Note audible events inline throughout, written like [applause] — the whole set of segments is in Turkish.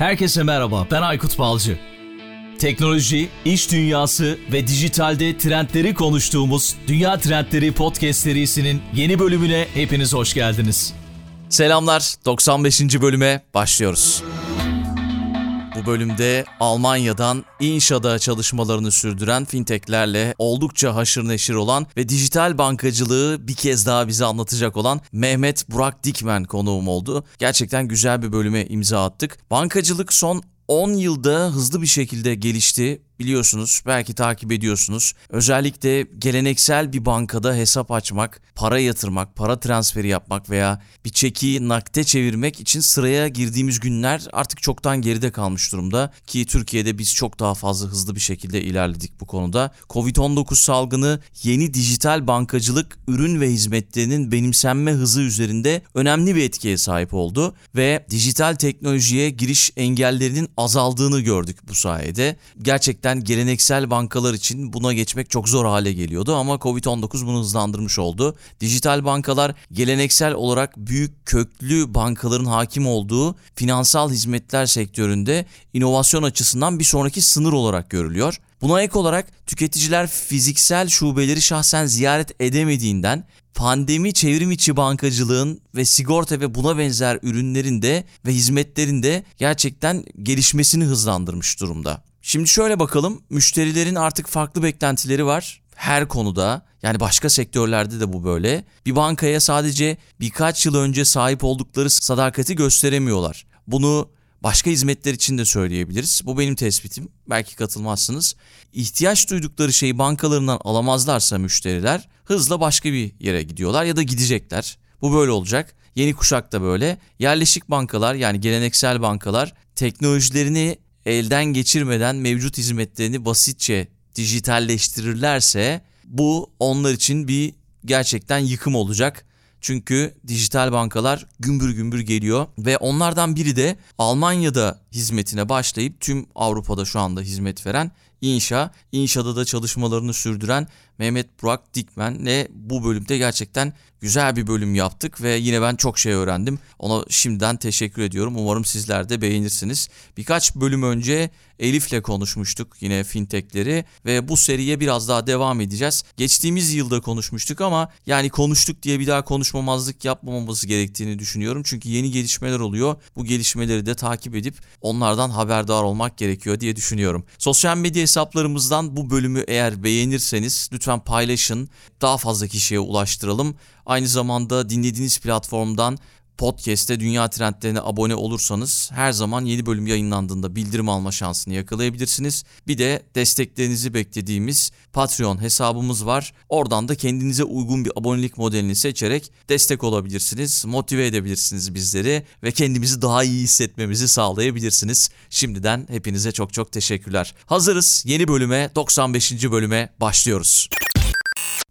Herkese merhaba, ben Aykut Balcı. Teknoloji, iş dünyası ve dijitalde trendleri konuştuğumuz Dünya Trendleri Podcast serisinin yeni bölümüne hepiniz hoş geldiniz. Selamlar, 95. bölüme başlıyoruz. Bu bölümde Almanya'dan İnşa'da çalışmalarını sürdüren fintechlerle oldukça haşır neşir olan ve dijital bankacılığı bir kez daha bize anlatacak olan Mehmet Burak Dikmen konuğum oldu. Gerçekten güzel bir bölüme imza attık. Bankacılık son 10 yılda hızlı bir şekilde gelişti biliyorsunuz, belki takip ediyorsunuz. Özellikle geleneksel bir bankada hesap açmak, para yatırmak, para transferi yapmak veya bir çeki nakde çevirmek için sıraya girdiğimiz günler artık çoktan geride kalmış durumda ki Türkiye'de biz çok daha fazla hızlı bir şekilde ilerledik bu konuda. Covid-19 salgını yeni dijital bankacılık ürün ve hizmetlerinin benimsenme hızı üzerinde önemli bir etkiye sahip oldu ve dijital teknolojiye giriş engellerinin azaldığını gördük bu sayede. Gerçekten gerçekten geleneksel bankalar için buna geçmek çok zor hale geliyordu ama Covid-19 bunu hızlandırmış oldu. Dijital bankalar geleneksel olarak büyük köklü bankaların hakim olduğu finansal hizmetler sektöründe inovasyon açısından bir sonraki sınır olarak görülüyor. Buna ek olarak tüketiciler fiziksel şubeleri şahsen ziyaret edemediğinden pandemi çevrim içi bankacılığın ve sigorta ve buna benzer ürünlerin de ve hizmetlerin de gerçekten gelişmesini hızlandırmış durumda. Şimdi şöyle bakalım. Müşterilerin artık farklı beklentileri var her konuda. Yani başka sektörlerde de bu böyle. Bir bankaya sadece birkaç yıl önce sahip oldukları sadakati gösteremiyorlar. Bunu başka hizmetler için de söyleyebiliriz. Bu benim tespitim. Belki katılmazsınız. İhtiyaç duydukları şeyi bankalarından alamazlarsa müşteriler hızla başka bir yere gidiyorlar ya da gidecekler. Bu böyle olacak. Yeni kuşak da böyle. Yerleşik bankalar yani geleneksel bankalar teknolojilerini elden geçirmeden mevcut hizmetlerini basitçe dijitalleştirirlerse bu onlar için bir gerçekten yıkım olacak. Çünkü dijital bankalar gümbür gümbür geliyor ve onlardan biri de Almanya'da hizmetine başlayıp tüm Avrupa'da şu anda hizmet veren İnşa. İnşa'da da çalışmalarını sürdüren Mehmet Burak Dikmen'le bu bölümde gerçekten güzel bir bölüm yaptık ve yine ben çok şey öğrendim. Ona şimdiden teşekkür ediyorum. Umarım sizler de beğenirsiniz. Birkaç bölüm önce Elif'le konuşmuştuk yine fintechleri ve bu seriye biraz daha devam edeceğiz. Geçtiğimiz yılda konuşmuştuk ama yani konuştuk diye bir daha konuşmamazlık yapmamamız gerektiğini düşünüyorum. Çünkü yeni gelişmeler oluyor. Bu gelişmeleri de takip edip onlardan haberdar olmak gerekiyor diye düşünüyorum. Sosyal medya hesaplarımızdan bu bölümü eğer beğenirseniz lütfen paylaşın. Daha fazla kişiye ulaştıralım. Aynı zamanda dinlediğiniz platformdan podcast'te Dünya Trendlerine abone olursanız her zaman yeni bölüm yayınlandığında bildirim alma şansını yakalayabilirsiniz. Bir de desteklerinizi beklediğimiz Patreon hesabımız var. Oradan da kendinize uygun bir abonelik modelini seçerek destek olabilirsiniz, motive edebilirsiniz bizleri ve kendimizi daha iyi hissetmemizi sağlayabilirsiniz. Şimdiden hepinize çok çok teşekkürler. Hazırız yeni bölüme 95. bölüme başlıyoruz.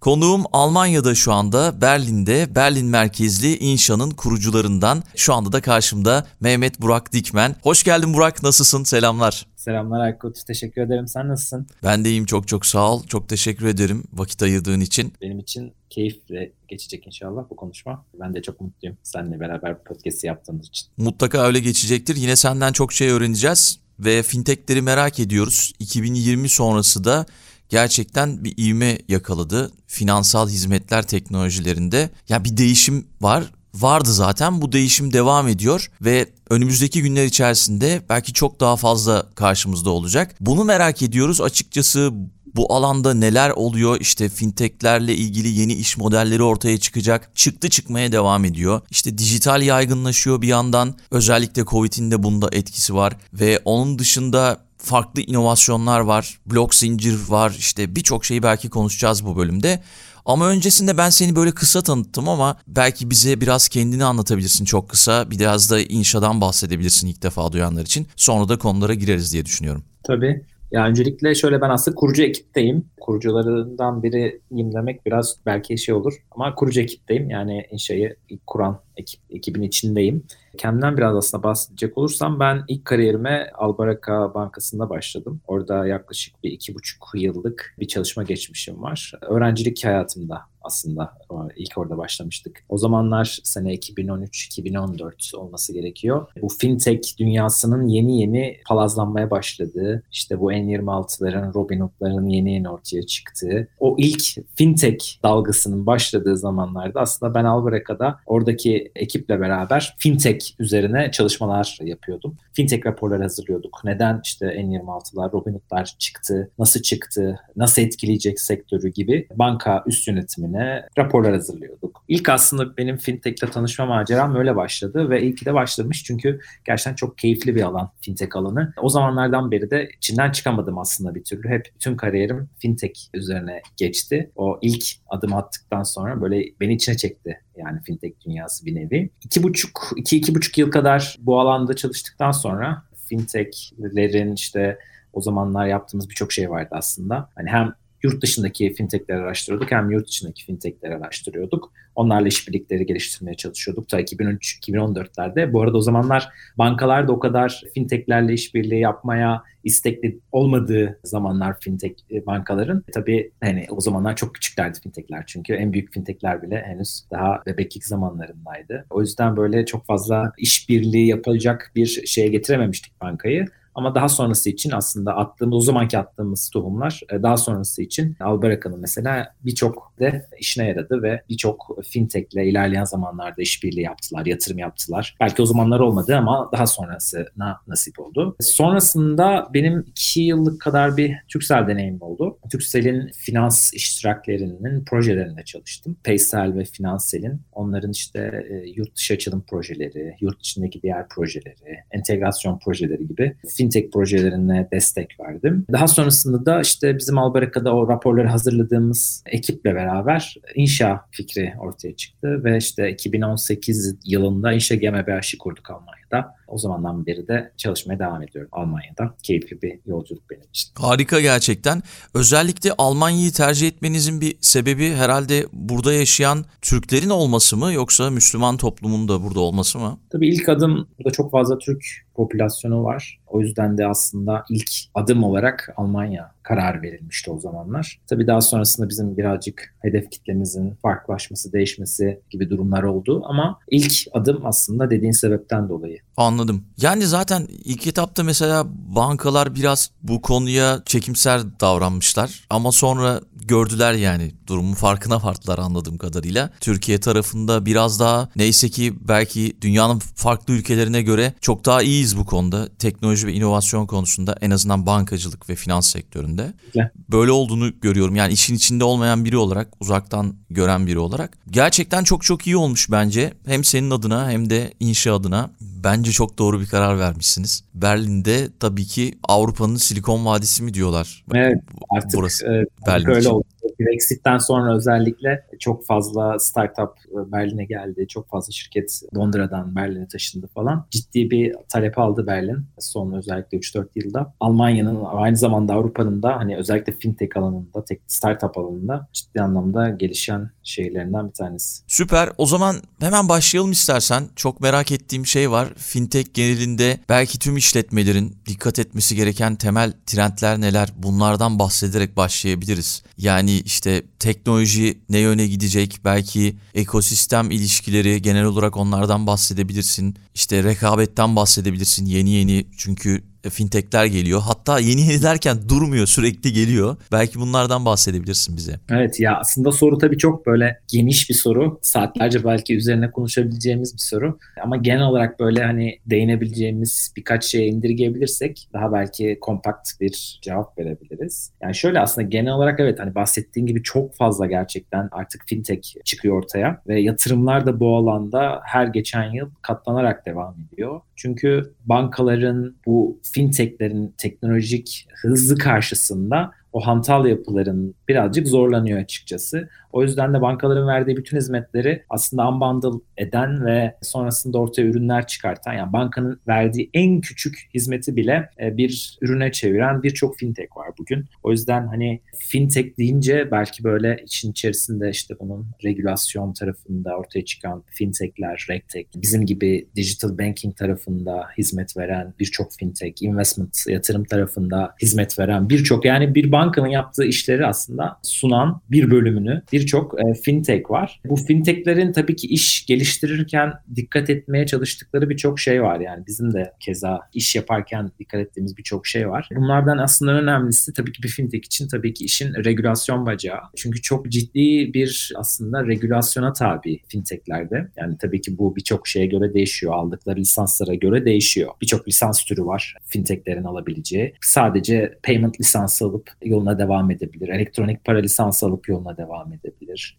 Konuğum Almanya'da şu anda Berlin'de Berlin merkezli İnşa'nın kurucularından şu anda da karşımda Mehmet Burak Dikmen. Hoş geldin Burak nasılsın selamlar. Selamlar Aykut. Teşekkür ederim. Sen nasılsın? Ben de iyiyim. Çok çok sağ ol. Çok teşekkür ederim vakit ayırdığın için. Benim için keyifle geçecek inşallah bu konuşma. Ben de çok mutluyum seninle beraber podcast yaptığımız için. Mutlaka öyle geçecektir. Yine senden çok şey öğreneceğiz ve fintechleri merak ediyoruz. 2020 sonrası da gerçekten bir ivme yakaladı finansal hizmetler teknolojilerinde. Ya bir değişim var vardı zaten bu değişim devam ediyor ve önümüzdeki günler içerisinde belki çok daha fazla karşımızda olacak. Bunu merak ediyoruz açıkçası bu alanda neler oluyor işte fintechlerle ilgili yeni iş modelleri ortaya çıkacak. Çıktı çıkmaya devam ediyor. İşte dijital yaygınlaşıyor bir yandan. Özellikle Covid'in de bunda etkisi var ve onun dışında farklı inovasyonlar var. Blok zincir var. İşte birçok şeyi belki konuşacağız bu bölümde. Ama öncesinde ben seni böyle kısa tanıttım ama belki bize biraz kendini anlatabilirsin çok kısa. Biraz da inşadan bahsedebilirsin ilk defa duyanlar için. Sonra da konulara gireriz diye düşünüyorum. Tabii. Ya öncelikle şöyle ben aslında kurucu ekipteyim. Kurucularından biriyim demek biraz belki şey olur ama kurucu ekipteyim. Yani inşayı ilk kuran ekip, ekibin içindeyim. Kendimden biraz aslında bahsedecek olursam ben ilk kariyerime Albaraka Bankası'nda başladım. Orada yaklaşık bir iki buçuk yıllık bir çalışma geçmişim var. Öğrencilik hayatımda aslında ilk orada başlamıştık. O zamanlar sene 2013-2014 olması gerekiyor. Bu fintech dünyasının yeni yeni palazlanmaya başladığı, işte bu N26'ların, Robinhood'ların yeni yeni ortaya çıktığı, o ilk fintech dalgasının başladığı zamanlarda aslında ben Albaraka'da oradaki ekiple beraber fintech üzerine çalışmalar yapıyordum. Fintech raporları hazırlıyorduk. Neden işte N26'lar, Robinhood'lar çıktı, nasıl çıktı, nasıl etkileyecek sektörü gibi banka üst yönetimine raporlar hazırlıyorduk. İlk aslında benim fintech'le tanışma maceram öyle başladı ve ilk de başlamış çünkü gerçekten çok keyifli bir alan fintech alanı. O zamanlardan beri de içinden çıkamadım aslında bir türlü. Hep bütün kariyerim fintech üzerine geçti. O ilk adım attıktan sonra böyle beni içine çekti yani fintech dünyası bir nevi. İki buçuk, iki, iki buçuk yıl kadar bu alanda çalıştıktan sonra fintechlerin işte o zamanlar yaptığımız birçok şey vardı aslında. Hani hem yurt dışındaki fintechleri araştırıyorduk hem yurt dışındaki fintechleri araştırıyorduk. Onlarla işbirlikleri geliştirmeye çalışıyorduk ta 2013-2014'lerde. Bu arada o zamanlar bankalar da o kadar fintechlerle işbirliği yapmaya istekli olmadığı zamanlar fintech e, bankaların. E, tabii hani o zamanlar çok küçüklerdi fintechler çünkü en büyük fintechler bile henüz daha bebeklik zamanlarındaydı. O yüzden böyle çok fazla işbirliği yapacak bir şeye getirememiştik bankayı. Ama daha sonrası için aslında attığımız, o zamanki attığımız tohumlar e, daha sonrası için Albaraka'nın mesela birçok de işine yaradı ve birçok fintechle ilerleyen zamanlarda işbirliği yaptılar, yatırım yaptılar. Belki o zamanlar olmadı ama daha sonrasına nasip oldu. Sonrasında benim iki yıllık kadar bir Türksel deneyimim oldu. Türksel'in finans iştiraklerinin projelerinde çalıştım. Paysel ve Finansel'in onların işte e, yurt dışı açılım projeleri, yurt içindeki diğer projeleri, entegrasyon projeleri gibi fintech projelerine destek verdim. Daha sonrasında da işte bizim Albaraka'da o raporları hazırladığımız ekiple beraber inşa fikri ortaya çıktı ve işte 2018 yılında İnşa GmbH'i kurduk Almanya'da. O zamandan beri de çalışmaya devam ediyorum Almanya'da. Keyifli bir yolculuk benim için. Harika gerçekten. Özellikle Almanya'yı tercih etmenizin bir sebebi herhalde burada yaşayan Türklerin olması mı yoksa Müslüman toplumun da burada olması mı? Tabii ilk adım burada çok fazla Türk popülasyonu var. O yüzden de aslında ilk adım olarak Almanya karar verilmişti o zamanlar. Tabii daha sonrasında bizim birazcık hedef kitlemizin farklılaşması, değişmesi gibi durumlar oldu ama ilk adım aslında dediğin sebepten dolayı. Anladım. Yani zaten ilk etapta mesela bankalar biraz bu konuya çekimser davranmışlar ama sonra gördüler yani durumun farkına vardılar anladığım kadarıyla. Türkiye tarafında biraz daha neyse ki belki dünyanın farklı ülkelerine göre çok daha iyiyiz bu konuda. Teknoloji ve inovasyon konusunda en azından bankacılık ve finans sektöründe. Evet. Böyle olduğunu görüyorum. Yani işin içinde olmayan biri olarak, uzaktan gören biri olarak. Gerçekten çok çok iyi olmuş bence. Hem senin adına hem de inşa adına. Bence çok doğru bir karar vermişsiniz. Berlin'de tabii ki Avrupa'nın Silikon Vadisi mi diyorlar? Evet artık Burası, e, Berlin öyle için. oldu. Brexit'ten sonra özellikle çok fazla startup e, Berlin'e geldi. Çok fazla şirket Londra'dan Berlin'e taşındı falan. Ciddi bir talep aldı Berlin son özellikle 3-4 yılda. Almanya'nın aynı zamanda Avrupa'nın da hani özellikle fintech alanında, tek startup alanında ciddi anlamda gelişen şehirlerinden bir tanesi. Süper. O zaman hemen başlayalım istersen. Çok merak ettiğim şey var. Fintech genelinde belki tüm işletmelerin dikkat etmesi gereken temel trendler neler? Bunlardan bahsederek başlayabiliriz. Yani işte teknoloji ne yöne gidecek? Belki ekosistem ilişkileri genel olarak onlardan bahsedebilirsin. İşte rekabetten bahsedebilirsin. Yeni yeni çünkü fintechler geliyor. Hatta yeni yeni derken durmuyor sürekli geliyor. Belki bunlardan bahsedebilirsin bize. Evet ya aslında soru tabii çok böyle geniş bir soru. Saatlerce belki üzerine konuşabileceğimiz bir soru. Ama genel olarak böyle hani değinebileceğimiz birkaç şeye indirgeyebilirsek daha belki kompakt bir cevap verebiliriz. Yani şöyle aslında genel olarak evet hani bahsettiğin gibi çok fazla gerçekten artık fintech çıkıyor ortaya ve yatırımlar da bu alanda her geçen yıl katlanarak devam ediyor. Çünkü bankaların bu fintechlerin teknolojik hızlı karşısında o hantal yapıların birazcık zorlanıyor açıkçası. O yüzden de bankaların verdiği bütün hizmetleri aslında unbundle eden ve sonrasında ortaya ürünler çıkartan yani bankanın verdiği en küçük hizmeti bile e, bir ürüne çeviren birçok fintech var bugün. O yüzden hani fintech deyince belki böyle için içerisinde işte bunun regülasyon tarafında ortaya çıkan fintechler, regtech, bizim gibi digital banking tarafında hizmet veren birçok fintech, investment yatırım tarafında hizmet veren birçok yani bir bankanın yaptığı işleri aslında sunan bir bölümünü bir birçok e, fintech var. Bu fintechlerin tabii ki iş geliştirirken dikkat etmeye çalıştıkları birçok şey var. Yani bizim de keza iş yaparken dikkat ettiğimiz birçok şey var. Bunlardan aslında önemlisi tabii ki bir fintech için tabii ki işin regülasyon bacağı. Çünkü çok ciddi bir aslında regülasyona tabi fintechlerde. Yani tabii ki bu birçok şeye göre değişiyor. Aldıkları lisanslara göre değişiyor. Birçok lisans türü var fintechlerin alabileceği. Sadece payment lisansı alıp yoluna devam edebilir. Elektronik para lisansı alıp yoluna devam edebilir.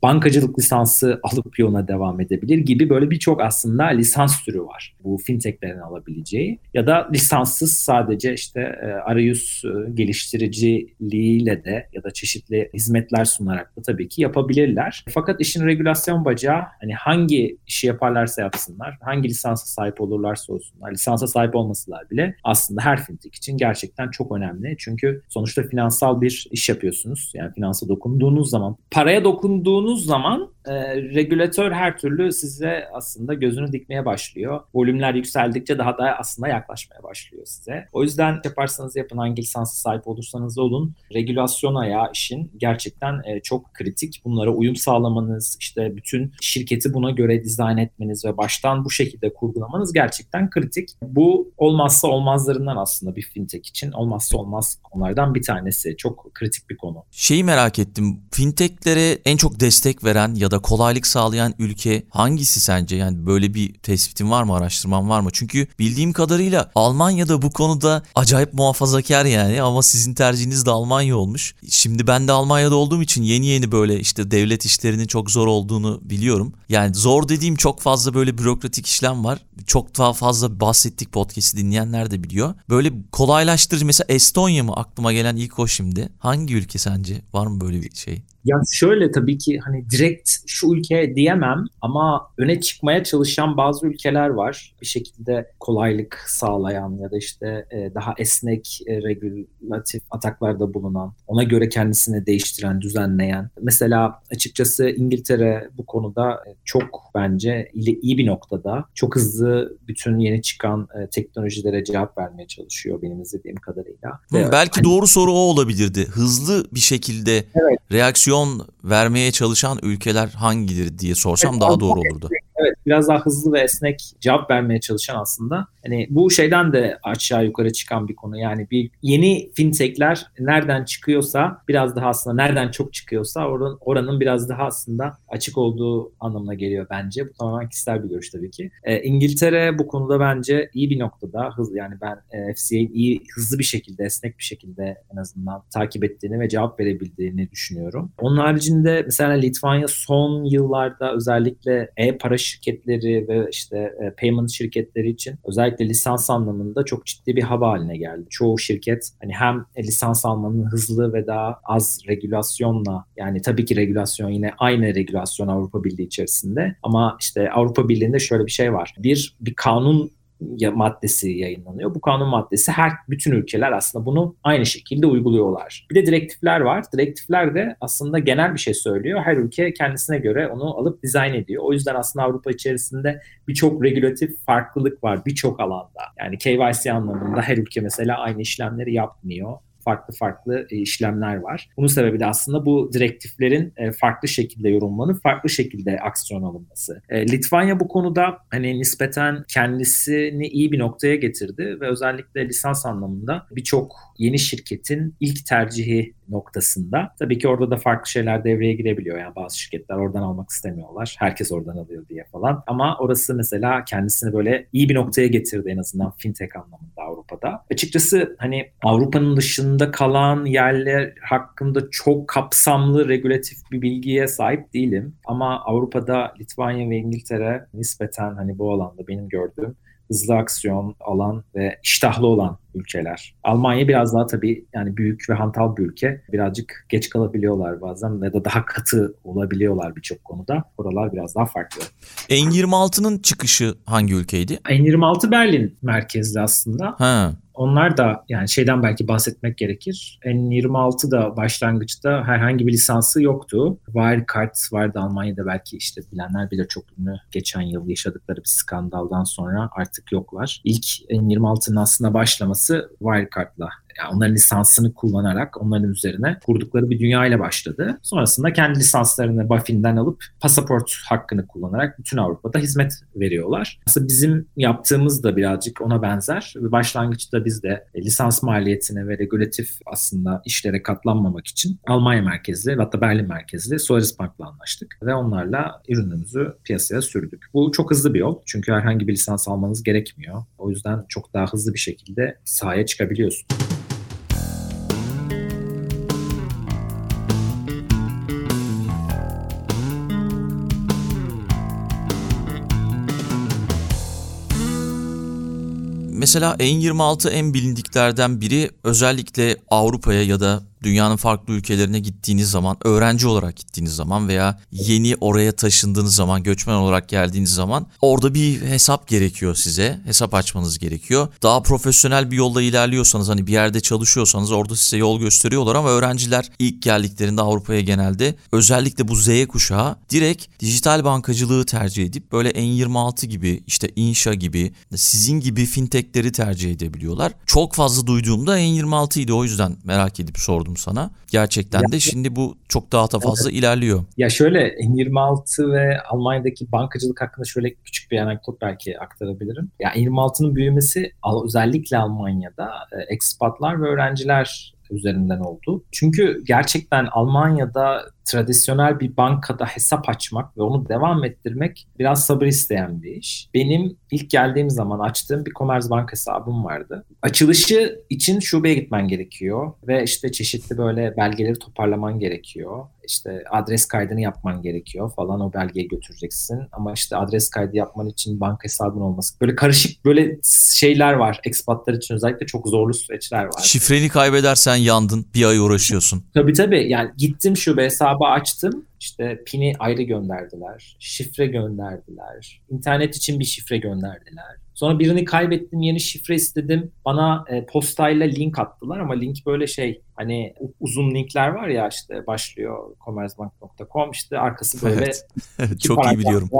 Bankacılık lisansı alıp yoluna devam edebilir gibi böyle birçok aslında lisans türü var. Bu fintechlerin alabileceği. Ya da lisanssız sadece işte e, arayüz e, geliştiriciliğiyle de ya da çeşitli hizmetler sunarak da tabii ki yapabilirler. Fakat işin regülasyon bacağı hani hangi işi yaparlarsa yapsınlar, hangi lisansa sahip olurlarsa olsunlar, lisansa sahip olmasalar bile aslında her fintech için gerçekten çok önemli. Çünkü sonuçta finansal bir iş yapıyorsunuz. Yani finansa dokunduğunuz zaman, paraya dokunduğunuz zaman e, regülatör her türlü size aslında gözünü dikmeye başlıyor. Volümler yükseldikçe daha da aslında yaklaşmaya başlıyor size. O yüzden yaparsanız yapın hangi lisansa sahip olursanız olun regülasyon ayağı işin gerçekten e, çok kritik. Bunlara uyum sağlamanız, işte bütün şirketi buna göre dizayn etmeniz ve baştan bu şekilde kurgulamanız gerçekten kritik. Bu olmazsa olmazlarından aslında bir fintech için olmazsa olmaz konulardan bir tanesi. Çok kritik bir konu. Şeyi merak ettim. Fintechlere en çok destek veren ya da kolaylık sağlayan ülke hangisi sence? Yani böyle bir tespitin var mı, araştırman var mı? Çünkü bildiğim kadarıyla Almanya'da bu konuda acayip muhafazakar yani ama sizin tercihiniz de Almanya olmuş. Şimdi ben de Almanya'da olduğum için yeni yeni böyle işte devlet işlerinin çok zor olduğunu biliyorum. Yani zor dediğim çok fazla böyle bürokratik işlem var. Çok daha fazla bahsettik podcast'i dinleyenler de biliyor. Böyle kolaylaştırıcı mesela Estonya mı aklıma gelen ilk o şimdi. Hangi ülke sence? Var mı böyle bir şey? Yani şöyle tabii ki hani direkt şu ülke diyemem ama öne çıkmaya çalışan bazı ülkeler var. Bir şekilde kolaylık sağlayan ya da işte e, daha esnek e, regülatif ataklarda bulunan, ona göre kendisini değiştiren, düzenleyen. Mesela açıkçası İngiltere bu konuda e, çok bence iyi bir noktada. Çok hızlı bütün yeni çıkan teknolojilere cevap vermeye çalışıyor benim izlediğim kadarıyla. Hı, belki hani... doğru soru o olabilirdi. Hızlı bir şekilde evet. reaksiyon aksiyon vermeye çalışan ülkeler hangidir diye sorsam daha doğru olurdu. Evet biraz daha hızlı ve esnek cevap vermeye çalışan aslında. Hani bu şeyden de aşağı yukarı çıkan bir konu. Yani bir yeni fintechler nereden çıkıyorsa biraz daha aslında nereden çok çıkıyorsa oranın, oranın biraz daha aslında açık olduğu anlamına geliyor bence. Bu tamamen kişisel bir görüş tabii ki. E, İngiltere bu konuda bence iyi bir noktada. Hız, yani ben e, FCA'nin iyi hızlı bir şekilde, esnek bir şekilde en azından takip ettiğini ve cevap verebildiğini düşünüyorum. Onun haricinde mesela Litvanya son yıllarda özellikle e-para şirketleri ve işte e, payment şirketleri için özellikle lisans anlamında çok ciddi bir hava haline geldi. Çoğu şirket hani hem lisans almanın hızlı ve daha az regülasyonla yani tabii ki regülasyon yine aynı regülasyon Avrupa Birliği içerisinde ama işte Avrupa Birliği'nde şöyle bir şey var. Bir bir kanun maddesi yayınlanıyor. Bu kanun maddesi her bütün ülkeler aslında bunu aynı şekilde uyguluyorlar. Bir de direktifler var. Direktifler de aslında genel bir şey söylüyor. Her ülke kendisine göre onu alıp dizayn ediyor. O yüzden aslında Avrupa içerisinde birçok regülatif farklılık var birçok alanda. Yani KYC anlamında her ülke mesela aynı işlemleri yapmıyor farklı farklı e, işlemler var. Bunun sebebi de aslında bu direktiflerin e, farklı şekilde yorumlanıp farklı şekilde aksiyon alınması. E, Litvanya bu konuda hani nispeten kendisini iyi bir noktaya getirdi ve özellikle lisans anlamında birçok yeni şirketin ilk tercihi noktasında. Tabii ki orada da farklı şeyler devreye girebiliyor. Yani bazı şirketler oradan almak istemiyorlar. Herkes oradan alıyor diye falan. Ama orası mesela kendisini böyle iyi bir noktaya getirdi en azından fintech anlamında Avrupa'da. Açıkçası hani Avrupa'nın dışında kalan yerler hakkında çok kapsamlı regülatif bir bilgiye sahip değilim. Ama Avrupa'da Litvanya ve İngiltere nispeten hani bu alanda benim gördüğüm hızlı aksiyon alan ve iştahlı olan ülkeler. Almanya biraz daha tabii yani büyük ve hantal bir ülke. Birazcık geç kalabiliyorlar bazen ya da daha katı olabiliyorlar birçok konuda. Oralar biraz daha farklı. N26'nın çıkışı hangi ülkeydi? N26 Berlin merkezli aslında. Ha. Onlar da yani şeyden belki bahsetmek gerekir. N26 da başlangıçta herhangi bir lisansı yoktu. Wirecard vardı Almanya'da belki işte bilenler bilir çok ünlü. Geçen yıl yaşadıkları bir skandaldan sonra artık yoklar. İlk N26'nın aslında başlaması Wirecard'la Yani onların lisansını kullanarak onların üzerine kurdukları bir dünya ile başladı. Sonrasında kendi lisanslarını Baffin'den alıp pasaport hakkını kullanarak bütün Avrupa'da hizmet veriyorlar. Aslında bizim yaptığımız da birazcık ona benzer. Başlangıçta biz de lisans maliyetine ve regülatif aslında işlere katlanmamak için Almanya merkezli hatta Berlin merkezli Solaris Bank'la anlaştık ve onlarla ürünümüzü piyasaya sürdük. Bu çok hızlı bir yol çünkü herhangi bir lisans almanız gerekmiyor. O yüzden çok daha hızlı bir şekilde sahaya çıkabiliyorsun. Mesela N26 en bilindiklerden biri özellikle Avrupa'ya ya da dünyanın farklı ülkelerine gittiğiniz zaman, öğrenci olarak gittiğiniz zaman veya yeni oraya taşındığınız zaman, göçmen olarak geldiğiniz zaman orada bir hesap gerekiyor size. Hesap açmanız gerekiyor. Daha profesyonel bir yolla ilerliyorsanız hani bir yerde çalışıyorsanız orada size yol gösteriyorlar ama öğrenciler ilk geldiklerinde Avrupa'ya genelde özellikle bu Z kuşağı direkt dijital bankacılığı tercih edip böyle N26 gibi işte Inşa gibi sizin gibi fintechleri tercih edebiliyorlar. Çok fazla duyduğumda N26 idi o yüzden merak edip sordum sordum sana. Gerçekten ya, de şimdi bu çok daha da fazla evet. ilerliyor. Ya şöyle N26 ve Almanya'daki bankacılık hakkında şöyle küçük bir anekdot belki aktarabilirim. Ya N26'nın büyümesi özellikle Almanya'da e, ekspatlar ve öğrenciler üzerinden oldu. Çünkü gerçekten Almanya'da tradisyonel bir bankada hesap açmak ve onu devam ettirmek biraz sabır isteyen bir iş. Benim ilk geldiğim zaman açtığım bir Commerzbank hesabım vardı. Açılışı için şubeye gitmen gerekiyor ve işte çeşitli böyle belgeleri toparlaman gerekiyor. İşte adres kaydını yapman gerekiyor falan o belgeyi götüreceksin. Ama işte adres kaydı yapman için banka hesabın olması. Böyle karışık böyle şeyler var. Ekspatlar için özellikle çok zorlu süreçler var. Şifreni kaybedersen yandın. Bir ay uğraşıyorsun. Tabii tabii. Yani gittim şube hesabı açtım. İşte pini ayrı gönderdiler. Şifre gönderdiler. İnternet için bir şifre gönderdiler. Sonra birini kaybettim, yeni şifre istedim. Bana e, postayla link attılar ama link böyle şey hani uzun linkler var ya işte başlıyor commerzbank.com işte arkası böyle evet. [laughs] çok iyi biliyorum.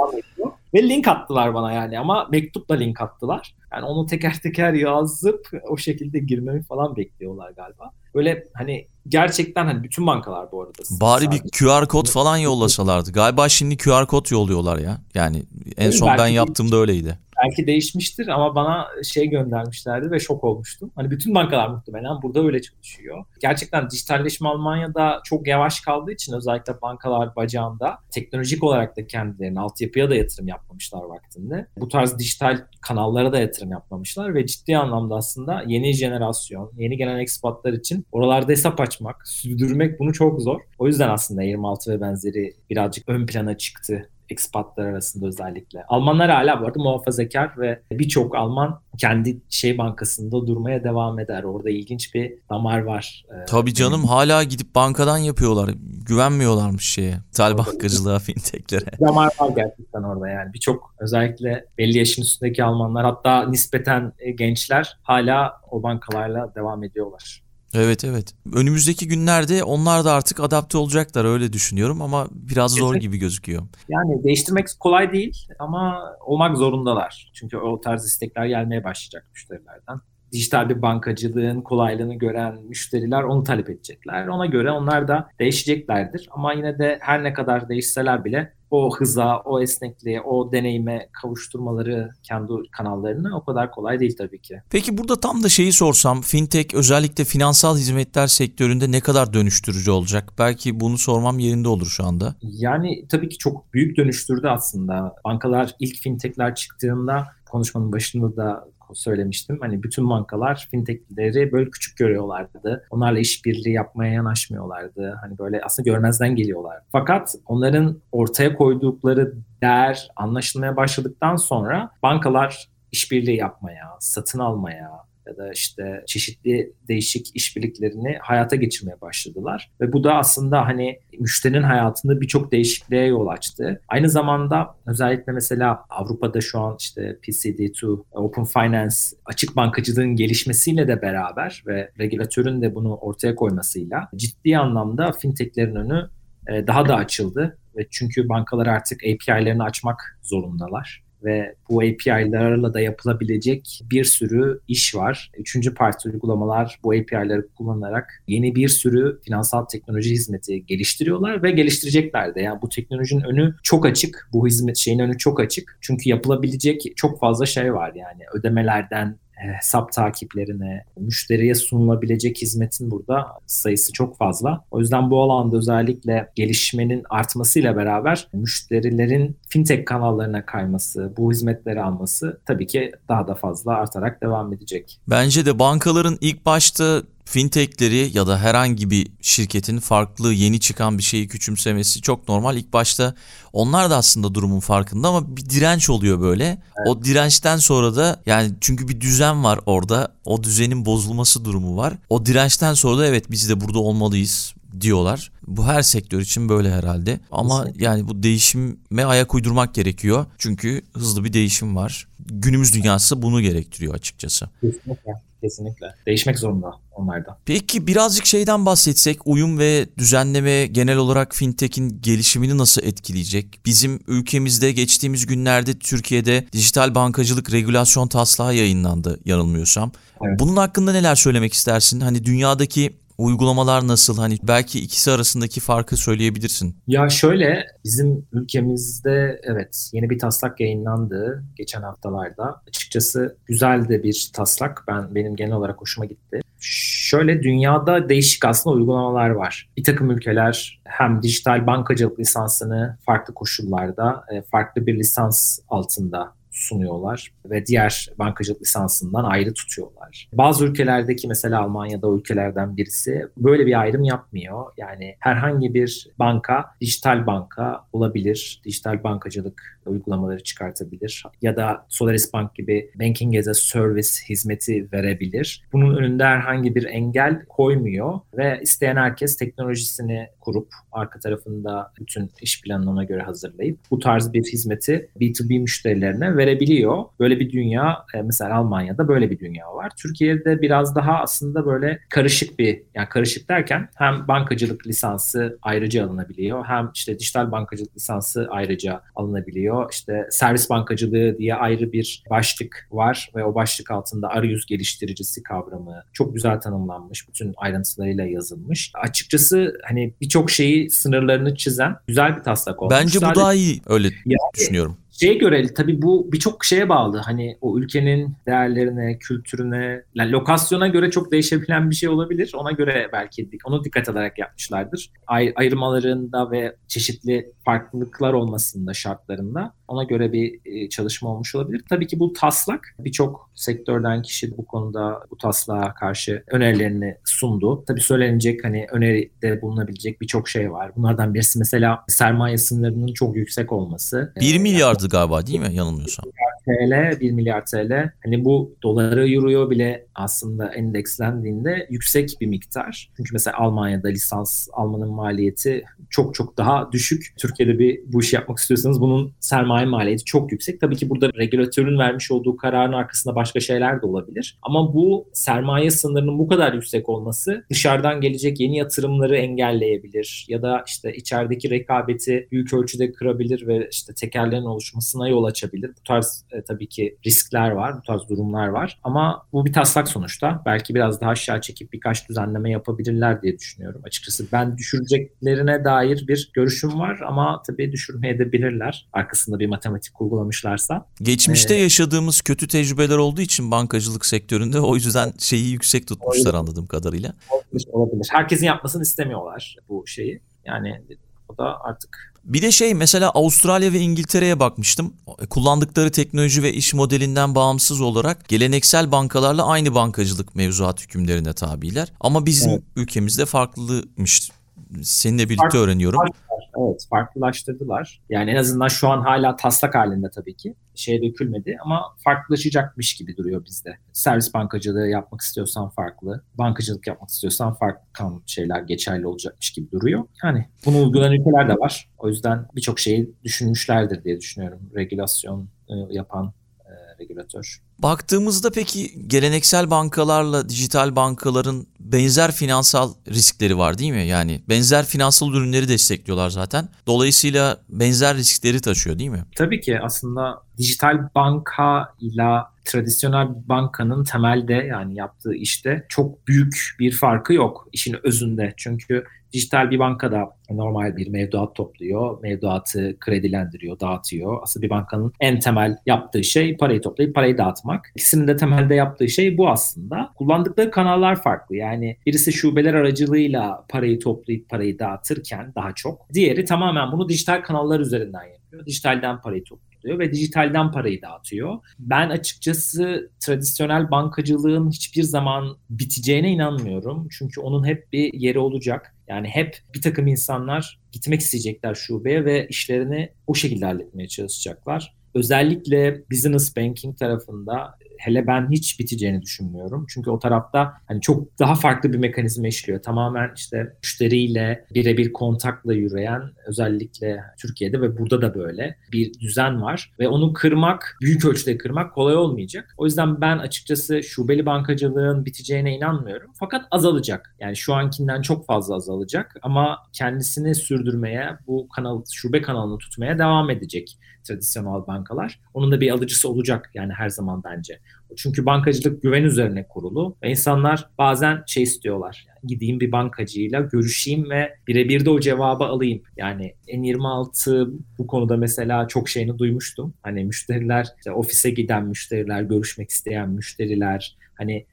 Ve link attılar bana yani ama mektupla link attılar. Yani onu teker teker yazıp o şekilde girmemi falan bekliyorlar galiba. Böyle hani gerçekten hani bütün bankalar bu arada. Bari sadece. bir QR kod falan yollasalardı. Galiba şimdi QR kod yolluyorlar ya. Yani en son ben yaptığımda öyleydi belki değişmiştir ama bana şey göndermişlerdi ve şok olmuştum. Hani bütün bankalar muhtemelen burada öyle çalışıyor. Gerçekten dijitalleşme Almanya'da çok yavaş kaldığı için özellikle bankalar bacağında teknolojik olarak da kendilerine altyapıya da yatırım yapmamışlar vaktinde. Bu tarz dijital kanallara da yatırım yapmamışlar ve ciddi anlamda aslında yeni jenerasyon, yeni gelen ekspatlar için oralarda hesap açmak, sürdürmek bunu çok zor. O yüzden aslında 26 ve benzeri birazcık ön plana çıktı ekspatlar arasında özellikle. Almanlar hala bu arada muhafazakar ve birçok Alman kendi şey bankasında durmaya devam eder. Orada ilginç bir damar var. Ee, Tabii canım hala gidip bankadan yapıyorlar. Güvenmiyorlarmış şeye. Tel bankacılığa, [laughs] fintechlere. Damar var gerçekten orada yani. Birçok özellikle belli yaşın üstündeki Almanlar hatta nispeten gençler hala o bankalarla devam ediyorlar. Evet evet. Önümüzdeki günlerde onlar da artık adapte olacaklar öyle düşünüyorum ama biraz zor gibi gözüküyor. Yani değiştirmek kolay değil ama olmak zorundalar. Çünkü o tarz istekler gelmeye başlayacak müşterilerden. Dijital bir bankacılığın kolaylığını gören müşteriler onu talep edecekler. Ona göre onlar da değişeceklerdir. Ama yine de her ne kadar değişseler bile o hıza, o esnekliğe, o deneyime kavuşturmaları kendi kanallarını o kadar kolay değil tabii ki. Peki burada tam da şeyi sorsam fintech özellikle finansal hizmetler sektöründe ne kadar dönüştürücü olacak? Belki bunu sormam yerinde olur şu anda. Yani tabii ki çok büyük dönüştürdü aslında. Bankalar ilk fintechler çıktığında konuşmanın başında da söylemiştim. Hani bütün bankalar fintechleri böyle küçük görüyorlardı. Onlarla işbirliği yapmaya yanaşmıyorlardı. Hani böyle aslında görmezden geliyorlar. Fakat onların ortaya koydukları değer anlaşılmaya başladıktan sonra bankalar işbirliği yapmaya, satın almaya, ya da işte çeşitli değişik işbirliklerini hayata geçirmeye başladılar. Ve bu da aslında hani müşterinin hayatında birçok değişikliğe yol açtı. Aynı zamanda özellikle mesela Avrupa'da şu an işte PSD2, Open Finance, açık bankacılığın gelişmesiyle de beraber ve regülatörün de bunu ortaya koymasıyla ciddi anlamda fintechlerin önü e, daha da açıldı. Ve çünkü bankalar artık API'lerini açmak zorundalar ve bu API'larla da yapılabilecek bir sürü iş var. Üçüncü parti uygulamalar bu API'ları kullanarak yeni bir sürü finansal teknoloji hizmeti geliştiriyorlar ve geliştirecekler de. Yani bu teknolojinin önü çok açık. Bu hizmet şeyin önü çok açık. Çünkü yapılabilecek çok fazla şey var yani ödemelerden hesap takiplerine, müşteriye sunulabilecek hizmetin burada sayısı çok fazla. O yüzden bu alanda özellikle gelişmenin artmasıyla beraber müşterilerin fintech kanallarına kayması, bu hizmetleri alması tabii ki daha da fazla artarak devam edecek. Bence de bankaların ilk başta fintechleri ya da herhangi bir şirketin farklı yeni çıkan bir şeyi küçümsemesi çok normal. İlk başta onlar da aslında durumun farkında ama bir direnç oluyor böyle. Evet. O dirençten sonra da yani çünkü bir düzen var orada. O düzenin bozulması durumu var. O dirençten sonra da evet biz de burada olmalıyız diyorlar. Bu her sektör için böyle herhalde. Ama Kesinlikle. yani bu değişime ayak uydurmak gerekiyor. Çünkü hızlı bir değişim var. Günümüz dünyası bunu gerektiriyor açıkçası. Kesinlikle. Kesinlikle. Değişmek zorunda onlarda. Peki birazcık şeyden bahsetsek uyum ve düzenleme genel olarak fintech'in gelişimini nasıl etkileyecek? Bizim ülkemizde geçtiğimiz günlerde Türkiye'de dijital bankacılık regülasyon taslağı yayınlandı yanılmıyorsam. Evet. Bunun hakkında neler söylemek istersin? Hani dünyadaki Uygulamalar nasıl? Hani belki ikisi arasındaki farkı söyleyebilirsin. Ya şöyle bizim ülkemizde evet yeni bir taslak yayınlandı geçen haftalarda. Açıkçası güzel de bir taslak. Ben benim genel olarak hoşuma gitti. Şöyle dünyada değişik aslında uygulamalar var. Bir takım ülkeler hem dijital bankacılık lisansını farklı koşullarda, e, farklı bir lisans altında sunuyorlar ve diğer bankacılık lisansından ayrı tutuyorlar. Bazı ülkelerdeki mesela Almanya'da ülkelerden birisi böyle bir ayrım yapmıyor. Yani herhangi bir banka dijital banka olabilir. Dijital bankacılık uygulamaları çıkartabilir. Ya da Solaris Bank gibi Banking as a Service hizmeti verebilir. Bunun önünde herhangi bir engel koymuyor ve isteyen herkes teknolojisini kurup arka tarafında bütün iş planını ona göre hazırlayıp bu tarz bir hizmeti B2B müşterilerine verebiliyor. Böyle bir dünya e, mesela Almanya'da böyle bir dünya var. Türkiye'de biraz daha aslında böyle karışık bir yani karışık derken hem bankacılık lisansı ayrıca alınabiliyor hem işte dijital bankacılık lisansı ayrıca alınabiliyor. İşte servis bankacılığı diye ayrı bir başlık var ve o başlık altında arayüz geliştiricisi kavramı çok güzel tanımlanmış. Bütün ayrıntılarıyla yazılmış. Açıkçası hani birçok şeyi sınırlarını çizen güzel bir taslak olmuş. Bence bu Sadece, daha iyi öyle yani, düşünüyorum şeye göre tabii bu birçok şeye bağlı. Hani o ülkenin değerlerine, kültürüne, yani lokasyona göre çok değişebilen bir şey olabilir. Ona göre belki onu dikkat ederek yapmışlardır. Ay, ayırmalarında ve çeşitli farklılıklar olmasında şartlarında ona göre bir e, çalışma olmuş olabilir. Tabii ki bu taslak birçok sektörden kişi bu konuda bu taslağa karşı önerilerini sundu. Tabii söylenecek hani öneride bulunabilecek birçok şey var. Bunlardan birisi mesela sermaye sınırının çok yüksek olması. 1 milyardı galiba değil mi yanılmıyorsam? TL, 1 milyar TL. Hani bu dolara euroya bile aslında endekslendiğinde yüksek bir miktar. Çünkü mesela Almanya'da lisans almanın maliyeti çok çok daha düşük. Türkiye'de bir bu işi yapmak istiyorsanız bunun sermaye maliyeti çok yüksek. Tabii ki burada regülatörün vermiş olduğu kararın arkasında başka şeyler de olabilir. Ama bu sermaye sınırının bu kadar yüksek olması dışarıdan gelecek yeni yatırımları engelleyebilir ya da işte içerideki rekabeti büyük ölçüde kırabilir ve işte tekerlerin oluşmasına yol açabilir. Bu tarz e, tabii ki riskler var, bu tarz durumlar var. Ama bu bir taslak sonuçta. Belki biraz daha aşağı çekip birkaç düzenleme yapabilirler diye düşünüyorum açıkçası. Ben düşüreceklerine dair bir görüşüm var ama tabii düşürmeye de bilirler. Arkasında bir matematik uygulamışlarsa. Geçmişte ee, yaşadığımız kötü tecrübeler olduğu için bankacılık sektöründe o yüzden şeyi yüksek tutmuşlar anladığım kadarıyla. Olabilir, olabilir. Herkesin yapmasını istemiyorlar bu şeyi. Yani o da artık bir de şey mesela Avustralya ve İngiltere'ye bakmıştım. Kullandıkları teknoloji ve iş modelinden bağımsız olarak geleneksel bankalarla aynı bankacılık mevzuat hükümlerine tabiler. Ama bizim evet. ülkemizde farklıymış. Seninle birlikte öğreniyorum. Farklı Evet farklılaştırdılar. Yani en azından şu an hala taslak halinde tabii ki. Şeye dökülmedi ama farklılaşacakmış gibi duruyor bizde. Servis bankacılığı yapmak istiyorsan farklı. Bankacılık yapmak istiyorsan farklı şeyler geçerli olacakmış gibi duruyor. Yani bunu uygulayan ülkeler de var. O yüzden birçok şeyi düşünmüşlerdir diye düşünüyorum. Regülasyon e, yapan e, regülatör. Baktığımızda peki geleneksel bankalarla dijital bankaların benzer finansal riskleri var değil mi? Yani benzer finansal ürünleri destekliyorlar zaten. Dolayısıyla benzer riskleri taşıyor değil mi? Tabii ki aslında dijital banka ile tradisyonel bankanın temelde yani yaptığı işte çok büyük bir farkı yok işin özünde. Çünkü dijital bir bankada normal bir mevduat topluyor, mevduatı kredilendiriyor, dağıtıyor. Aslında bir bankanın en temel yaptığı şey parayı toplayıp parayı dağıtmak. İkisinin de temelde yaptığı şey bu aslında. Kullandıkları kanallar farklı. Yani birisi şubeler aracılığıyla parayı toplayıp parayı dağıtırken daha çok. Diğeri tamamen bunu dijital kanallar üzerinden yapıyor. Dijitalden parayı topluyor topluyor ve dijitalden parayı dağıtıyor. Ben açıkçası tradisyonel bankacılığın hiçbir zaman biteceğine inanmıyorum. Çünkü onun hep bir yeri olacak. Yani hep bir takım insanlar gitmek isteyecekler şubeye ve işlerini o şekilde halletmeye çalışacaklar. Özellikle business banking tarafında hele ben hiç biteceğini düşünmüyorum. Çünkü o tarafta hani çok daha farklı bir mekanizma işliyor. Tamamen işte müşteriyle birebir kontakla yürüyen özellikle Türkiye'de ve burada da böyle bir düzen var ve onu kırmak, büyük ölçüde kırmak kolay olmayacak. O yüzden ben açıkçası şubeli bankacılığın biteceğine inanmıyorum. Fakat azalacak. Yani şu ankinden çok fazla azalacak ama kendisini sürdürmeye, bu kanal şube kanalını tutmaya devam edecek tradisyonel bankalar. Onun da bir alıcısı olacak yani her zaman bence. Çünkü bankacılık güven üzerine kurulu ve insanlar bazen şey istiyorlar. Yani gideyim bir bankacıyla görüşeyim ve birebir de o cevabı alayım. Yani N26 bu konuda mesela çok şeyini duymuştum. Hani müşteriler, işte ofise giden müşteriler, görüşmek isteyen müşteriler, hani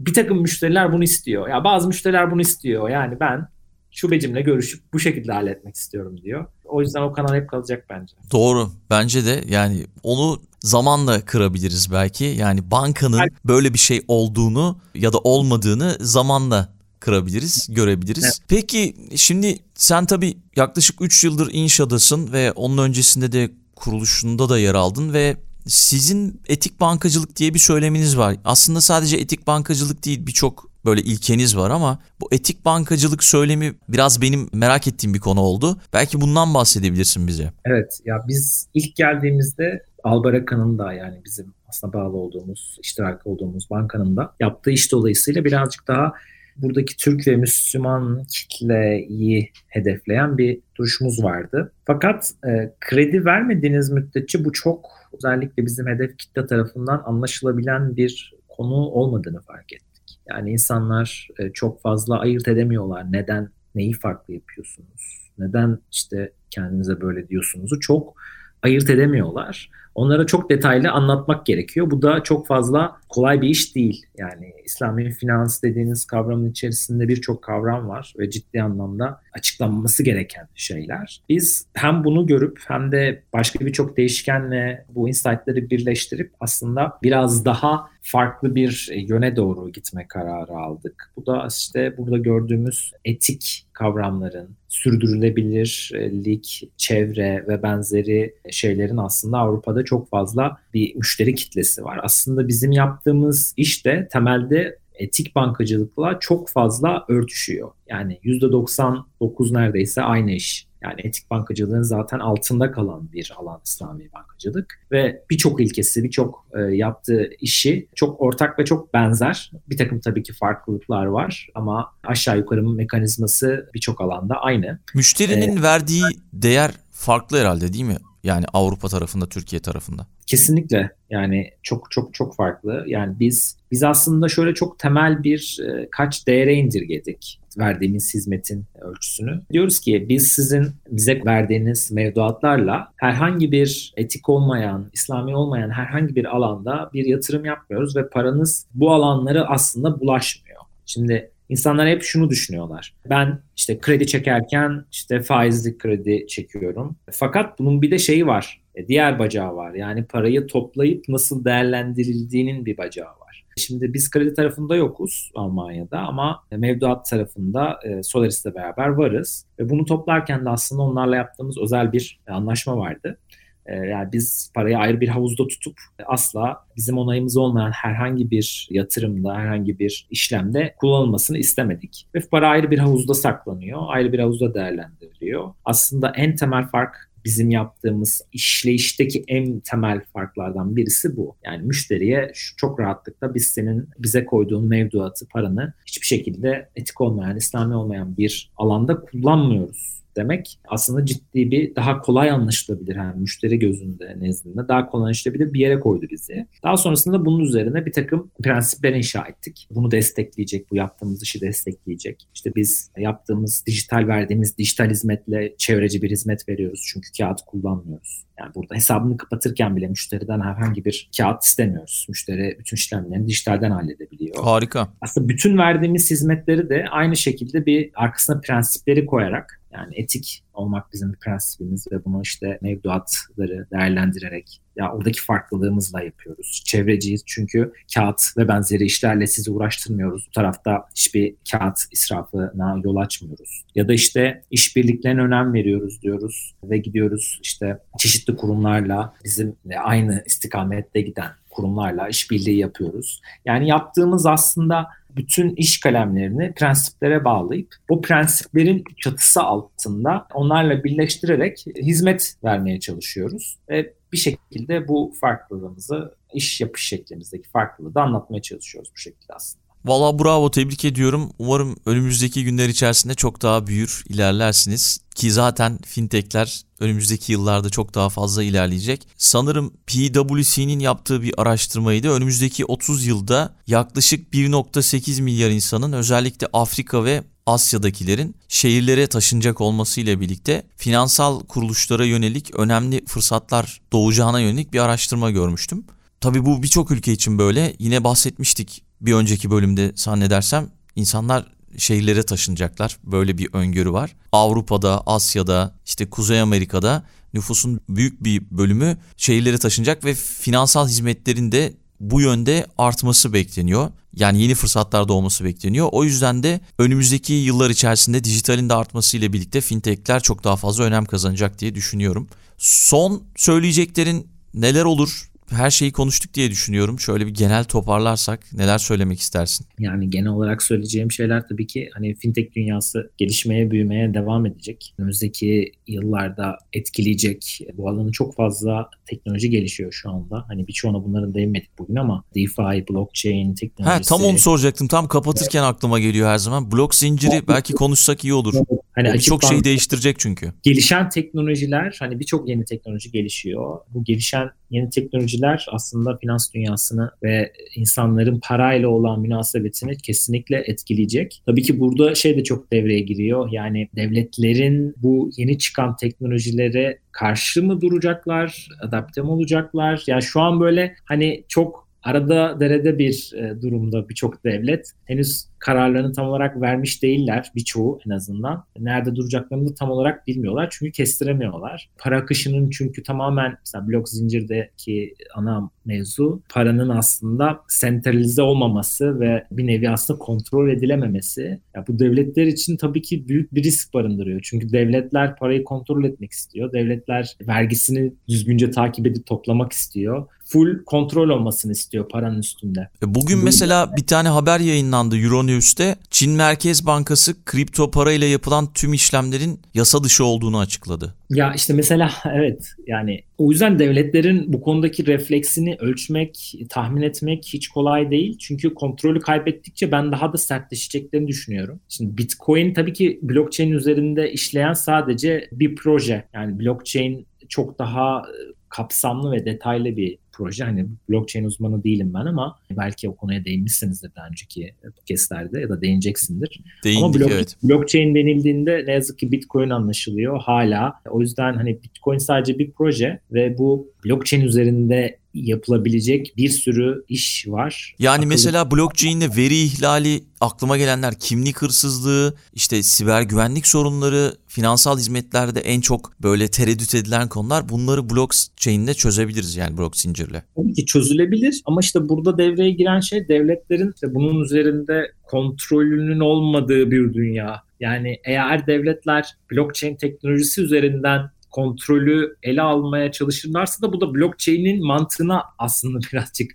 bir takım müşteriler bunu istiyor. Ya bazı müşteriler bunu istiyor. Yani ben şubecimle görüşüp bu şekilde halletmek istiyorum diyor. O yüzden o kanal hep kalacak bence. Doğru. Bence de yani onu zamanla kırabiliriz belki. Yani bankanın böyle bir şey olduğunu ya da olmadığını zamanla kırabiliriz, görebiliriz. Evet. Peki şimdi sen tabii yaklaşık 3 yıldır İnşa'dasın ve onun öncesinde de kuruluşunda da yer aldın ve sizin etik bankacılık diye bir söyleminiz var. Aslında sadece etik bankacılık değil birçok böyle ilkeniz var ama bu etik bankacılık söylemi biraz benim merak ettiğim bir konu oldu. Belki bundan bahsedebilirsin bize. Evet ya biz ilk geldiğimizde Albaraka'nın da yani bizim aslında bağlı olduğumuz, iştirak olduğumuz bankanın da yaptığı iş dolayısıyla birazcık daha buradaki Türk ve Müslüman kitleyi hedefleyen bir duruşumuz vardı. Fakat e, kredi vermediğiniz müddetçe bu çok özellikle bizim hedef kitle tarafından anlaşılabilen bir konu olmadığını fark ettik. Yani insanlar e, çok fazla ayırt edemiyorlar. Neden, neyi farklı yapıyorsunuz? Neden işte kendinize böyle diyorsunuzu çok ayırt edemiyorlar. Onlara çok detaylı anlatmak gerekiyor. Bu da çok fazla kolay bir iş değil. Yani İslami finans dediğiniz kavramın içerisinde birçok kavram var ve ciddi anlamda açıklanması gereken şeyler. Biz hem bunu görüp hem de başka birçok değişkenle bu insight'ları birleştirip aslında biraz daha farklı bir yöne doğru gitme kararı aldık. Bu da işte burada gördüğümüz etik kavramların, sürdürülebilirlik, çevre ve benzeri şeylerin aslında Avrupa'da çok fazla bir müşteri kitlesi var. Aslında bizim yaptığımız iş de temelde etik bankacılıkla çok fazla örtüşüyor. Yani %99 neredeyse aynı iş. Yani etik bankacılığın zaten altında kalan bir alan İslami bankacılık ve birçok ilkesi, birçok e, yaptığı işi çok ortak ve çok benzer. Bir takım tabii ki farklılıklar var ama aşağı yukarı mekanizması birçok alanda aynı. Müşterinin ee, verdiği değer farklı herhalde değil mi? Yani Avrupa tarafında, Türkiye tarafında. Kesinlikle yani çok çok çok farklı. Yani biz biz aslında şöyle çok temel bir e, kaç değere indirgedik verdiğimiz hizmetin ölçüsünü. Diyoruz ki biz sizin bize verdiğiniz mevduatlarla herhangi bir etik olmayan, İslami olmayan herhangi bir alanda bir yatırım yapmıyoruz ve paranız bu alanları aslında bulaşmıyor. Şimdi İnsanlar hep şunu düşünüyorlar. Ben işte kredi çekerken işte faizli kredi çekiyorum. Fakat bunun bir de şeyi var. E, diğer bacağı var. Yani parayı toplayıp nasıl değerlendirildiğinin bir bacağı var. Şimdi biz kredi tarafında yokuz Almanya'da ama mevduat tarafında e, Solaris'le beraber varız. Ve bunu toplarken de aslında onlarla yaptığımız özel bir anlaşma vardı. Ee, yani biz parayı ayrı bir havuzda tutup asla bizim onayımız olmayan herhangi bir yatırımda, herhangi bir işlemde kullanılmasını istemedik. Ve para ayrı bir havuzda saklanıyor, ayrı bir havuzda değerlendiriliyor. Aslında en temel fark bizim yaptığımız işleyişteki en temel farklardan birisi bu. Yani müşteriye çok rahatlıkla biz senin bize koyduğun mevduatı, paranı hiçbir şekilde etik olmayan, İslami olmayan bir alanda kullanmıyoruz demek aslında ciddi bir daha kolay anlaşılabilir yani müşteri gözünde nezdinde daha kolay anlaşılabilir bir yere koydu bizi. Daha sonrasında bunun üzerine bir takım prensipler inşa ettik. Bunu destekleyecek, bu yaptığımız işi destekleyecek. İşte biz yaptığımız dijital verdiğimiz dijital hizmetle çevreci bir hizmet veriyoruz çünkü kağıt kullanmıyoruz. Yani burada hesabını kapatırken bile müşteriden herhangi bir kağıt istemiyoruz. Müşteri bütün işlemlerini dijitalden halledebiliyor. Harika. Aslında bütün verdiğimiz hizmetleri de aynı şekilde bir arkasına prensipleri koyarak yani etik olmak bizim prensibimiz ve bunu işte mevduatları değerlendirerek ya oradaki farklılığımızla yapıyoruz. Çevreciyiz çünkü kağıt ve benzeri işlerle sizi uğraştırmıyoruz. Bu tarafta hiçbir kağıt israfına yol açmıyoruz. Ya da işte işbirliklerine önem veriyoruz diyoruz ve gidiyoruz işte çeşitli kurumlarla bizim aynı istikamette giden kurumlarla işbirliği yapıyoruz. Yani yaptığımız aslında bütün iş kalemlerini prensiplere bağlayıp bu prensiplerin çatısı altında onlarla birleştirerek hizmet vermeye çalışıyoruz. Ve bir şekilde bu farklılığımızı iş yapış şeklimizdeki farklılığı da anlatmaya çalışıyoruz bu şekilde aslında. Valla bravo tebrik ediyorum. Umarım önümüzdeki günler içerisinde çok daha büyür, ilerlersiniz. Ki zaten fintechler önümüzdeki yıllarda çok daha fazla ilerleyecek. Sanırım PwC'nin yaptığı bir araştırmaydı. Önümüzdeki 30 yılda yaklaşık 1.8 milyar insanın özellikle Afrika ve Asya'dakilerin şehirlere taşınacak olmasıyla birlikte finansal kuruluşlara yönelik önemli fırsatlar doğacağına yönelik bir araştırma görmüştüm. Tabii bu birçok ülke için böyle. Yine bahsetmiştik bir önceki bölümde zannedersem insanlar şehirlere taşınacaklar. Böyle bir öngörü var. Avrupa'da, Asya'da, işte Kuzey Amerika'da nüfusun büyük bir bölümü şehirlere taşınacak ve finansal hizmetlerin de bu yönde artması bekleniyor. Yani yeni fırsatlar doğması bekleniyor. O yüzden de önümüzdeki yıllar içerisinde dijitalin de artmasıyla birlikte fintechler çok daha fazla önem kazanacak diye düşünüyorum. Son söyleyeceklerin neler olur? Her şeyi konuştuk diye düşünüyorum. Şöyle bir genel toparlarsak neler söylemek istersin? Yani genel olarak söyleyeceğim şeyler tabii ki hani fintech dünyası gelişmeye, büyümeye devam edecek. Önümüzdeki yıllarda etkileyecek. Bu alanı çok fazla teknoloji gelişiyor şu anda. Hani birçoğuna bunların değinmedik bugün ama DeFi, blockchain teknolojisi. Ha, tam onu soracaktım. Tam kapatırken aklıma geliyor her zaman. Blok zinciri belki konuşsak iyi olur. Hani çok şey değiştirecek çünkü. Gelişen teknolojiler, hani birçok yeni teknoloji gelişiyor. Bu gelişen yeni teknolojiler aslında finans dünyasını ve insanların parayla olan münasebetini kesinlikle etkileyecek. Tabii ki burada şey de çok devreye giriyor. Yani devletlerin bu yeni çıkan teknolojilere karşı mı duracaklar, adapte mi olacaklar? Yani şu an böyle hani çok arada derede bir e, durumda birçok devlet. Henüz kararlarını tam olarak vermiş değiller birçoğu en azından. Nerede duracaklarını da tam olarak bilmiyorlar çünkü kestiremiyorlar. Para akışının çünkü tamamen mesela blok zincirdeki ana mevzu paranın aslında sentralize olmaması ve bir nevi aslında kontrol edilememesi. Ya bu devletler için tabii ki büyük bir risk barındırıyor. Çünkü devletler parayı kontrol etmek istiyor. Devletler vergisini düzgünce takip edip toplamak istiyor full kontrol olmasını istiyor paranın üstünde. E, bugün mesela bir tane haber yayınlandı Euronews'te. Çin Merkez Bankası kripto parayla yapılan tüm işlemlerin yasa dışı olduğunu açıkladı. Ya işte mesela [laughs] evet yani o yüzden devletlerin bu konudaki refleksini ölçmek, tahmin etmek hiç kolay değil. Çünkü kontrolü kaybettikçe ben daha da sertleşeceklerini düşünüyorum. Şimdi Bitcoin tabii ki blockchain üzerinde işleyen sadece bir proje. Yani blockchain çok daha kapsamlı ve detaylı bir proje. Hani blockchain uzmanı değilim ben ama belki o konuya değinmişsinizdir daha önceki podcastlerde ya da değineceksindir. Değindik, ama block, evet. blockchain denildiğinde ne yazık ki Bitcoin anlaşılıyor hala. O yüzden hani Bitcoin sadece bir proje ve bu blockchain üzerinde yapılabilecek bir sürü iş var. Yani Akıllı... mesela blockchain'de veri ihlali aklıma gelenler kimlik hırsızlığı, işte siber güvenlik sorunları, finansal hizmetlerde en çok böyle tereddüt edilen konular bunları blockchain'de çözebiliriz yani blok zincirle. Tabii ki çözülebilir ama işte burada devreye giren şey devletlerin işte bunun üzerinde kontrolünün olmadığı bir dünya. Yani eğer devletler blockchain teknolojisi üzerinden kontrolü ele almaya çalışırlarsa da bu da blockchain'in mantığına aslında [laughs] birazcık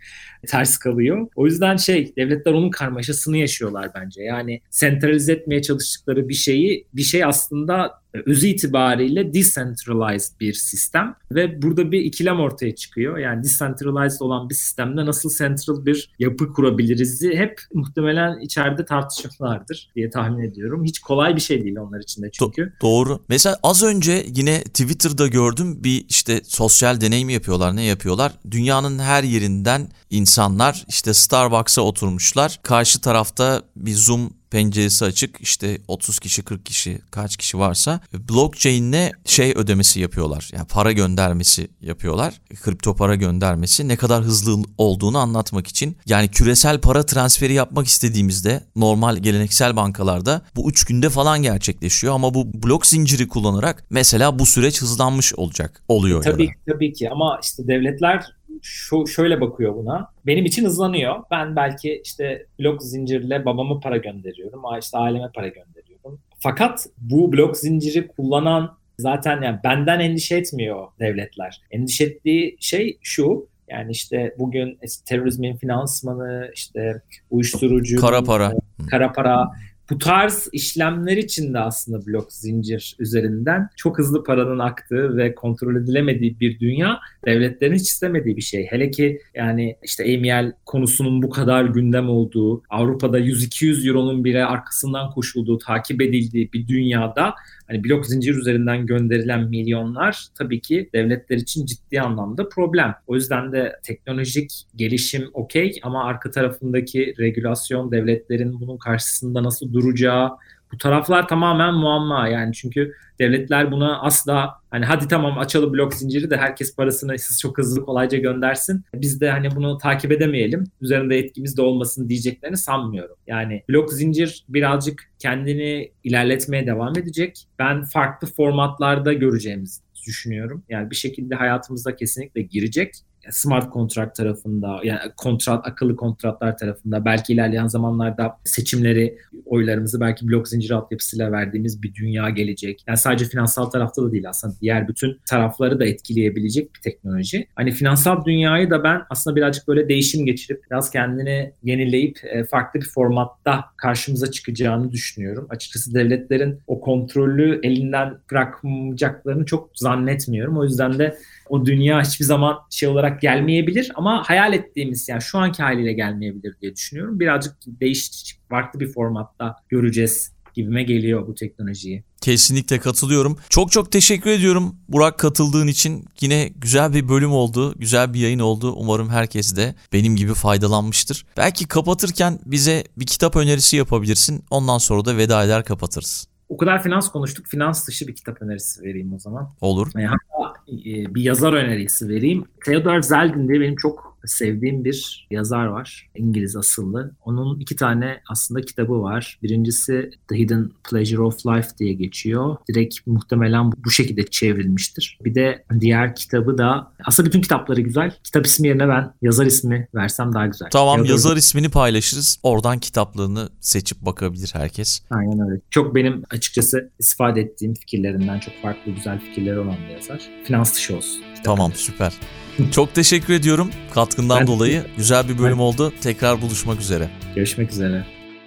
ters kalıyor. O yüzden şey devletler onun karmaşasını yaşıyorlar bence. Yani sentralize etmeye çalıştıkları bir şeyi bir şey aslında özü itibariyle decentralized bir sistem ve burada bir ikilem ortaya çıkıyor. Yani decentralized olan bir sistemde nasıl central bir yapı kurabiliriz hep muhtemelen içeride tartışmalardır diye tahmin ediyorum. Hiç kolay bir şey değil onlar için de çünkü. Do- doğru. Mesela az önce yine Twitter'da gördüm bir işte sosyal deney mi yapıyorlar ne yapıyorlar? Dünyanın her yerinden insanlar işte Starbucks'a oturmuşlar. Karşı tarafta bir Zoom penceresi açık işte 30 kişi 40 kişi kaç kişi varsa blockchain'le şey ödemesi yapıyorlar. Yani para göndermesi yapıyorlar. Kripto para göndermesi ne kadar hızlı olduğunu anlatmak için. Yani küresel para transferi yapmak istediğimizde normal geleneksel bankalarda bu 3 günde falan gerçekleşiyor ama bu blok zinciri kullanarak mesela bu süreç hızlanmış olacak oluyor. Tabii ya da. tabii ki ama işte devletler şu şöyle bakıyor buna. Benim için hızlanıyor. Ben belki işte blok zincirle babama para gönderiyorum. işte aileme para gönderiyorum. Fakat bu blok zinciri kullanan zaten yani benden endişe etmiyor devletler. Endişe ettiği şey şu. Yani işte bugün terörizmin finansmanı, işte uyuşturucu, kara para, kara para bu tarz işlemler için de aslında blok zincir üzerinden çok hızlı paranın aktığı ve kontrol edilemediği bir dünya devletlerin hiç istemediği bir şey. Hele ki yani işte EML konusunun bu kadar gündem olduğu, Avrupa'da 100-200 euronun bile arkasından koşulduğu, takip edildiği bir dünyada hani blok zincir üzerinden gönderilen milyonlar tabii ki devletler için ciddi anlamda problem. O yüzden de teknolojik gelişim okey ama arka tarafındaki regülasyon devletlerin bunun karşısında nasıl duracağı bu taraflar tamamen muamma yani çünkü devletler buna asla hani hadi tamam açalım blok zinciri de herkes parasını çok hızlı kolayca göndersin. Biz de hani bunu takip edemeyelim. Üzerinde etkimiz de olmasın diyeceklerini sanmıyorum. Yani blok zincir birazcık kendini ilerletmeye devam edecek. Ben farklı formatlarda göreceğimizi düşünüyorum. Yani bir şekilde hayatımıza kesinlikle girecek smart kontrat tarafında yani kontrat akıllı kontratlar tarafında belki ilerleyen zamanlarda seçimleri oylarımızı belki blok zinciri altyapısıyla verdiğimiz bir dünya gelecek. Yani sadece finansal tarafta da değil aslında diğer bütün tarafları da etkileyebilecek bir teknoloji. Hani finansal dünyayı da ben aslında birazcık böyle değişim geçirip biraz kendini yenileyip e, farklı bir formatta karşımıza çıkacağını düşünüyorum. Açıkçası devletlerin o kontrolü elinden bırakmayacaklarını çok zannetmiyorum. O yüzden de o dünya hiçbir zaman şey olarak gelmeyebilir ama hayal ettiğimiz yani şu anki haliyle gelmeyebilir diye düşünüyorum. Birazcık değişik farklı bir formatta göreceğiz gibime geliyor bu teknolojiyi. Kesinlikle katılıyorum. Çok çok teşekkür ediyorum Burak katıldığın için. Yine güzel bir bölüm oldu, güzel bir yayın oldu. Umarım herkes de benim gibi faydalanmıştır. Belki kapatırken bize bir kitap önerisi yapabilirsin. Ondan sonra da veda eder kapatırız. O kadar finans konuştuk. Finans dışı bir kitap önerisi vereyim o zaman. Olur. Yani bir yazar önerisi vereyim. Theodor Zeldin diye benim çok sevdiğim bir yazar var. İngiliz asıllı. Onun iki tane aslında kitabı var. Birincisi The Hidden Pleasure of Life diye geçiyor. Direkt muhtemelen bu şekilde çevrilmiştir. Bir de diğer kitabı da aslında bütün kitapları güzel. Kitap ismi yerine ben yazar ismi versem daha güzel. Tamam Theodor... yazar ismini paylaşırız. Oradan kitaplarını seçip bakabilir herkes. Aynen öyle. Çok benim açıkçası istifade ettiğim fikirlerinden çok farklı güzel fikirleri olan bir yazar. Finans dışı olsun. Tamam süper. Çok teşekkür ediyorum katkından ben dolayı. Güzel bir bölüm ben... oldu. Tekrar buluşmak üzere. Görüşmek üzere.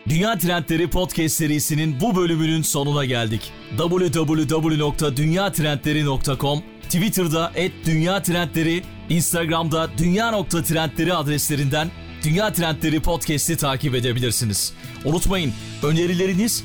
Dünya Trendleri Podcast serisinin bu bölümünün sonuna geldik. www.dünyatrendleri.com Twitter'da @dünya_trendleri, Instagram'da dünya.trendleri adreslerinden Dünya Trendleri Podcast'i takip edebilirsiniz. Unutmayın önerileriniz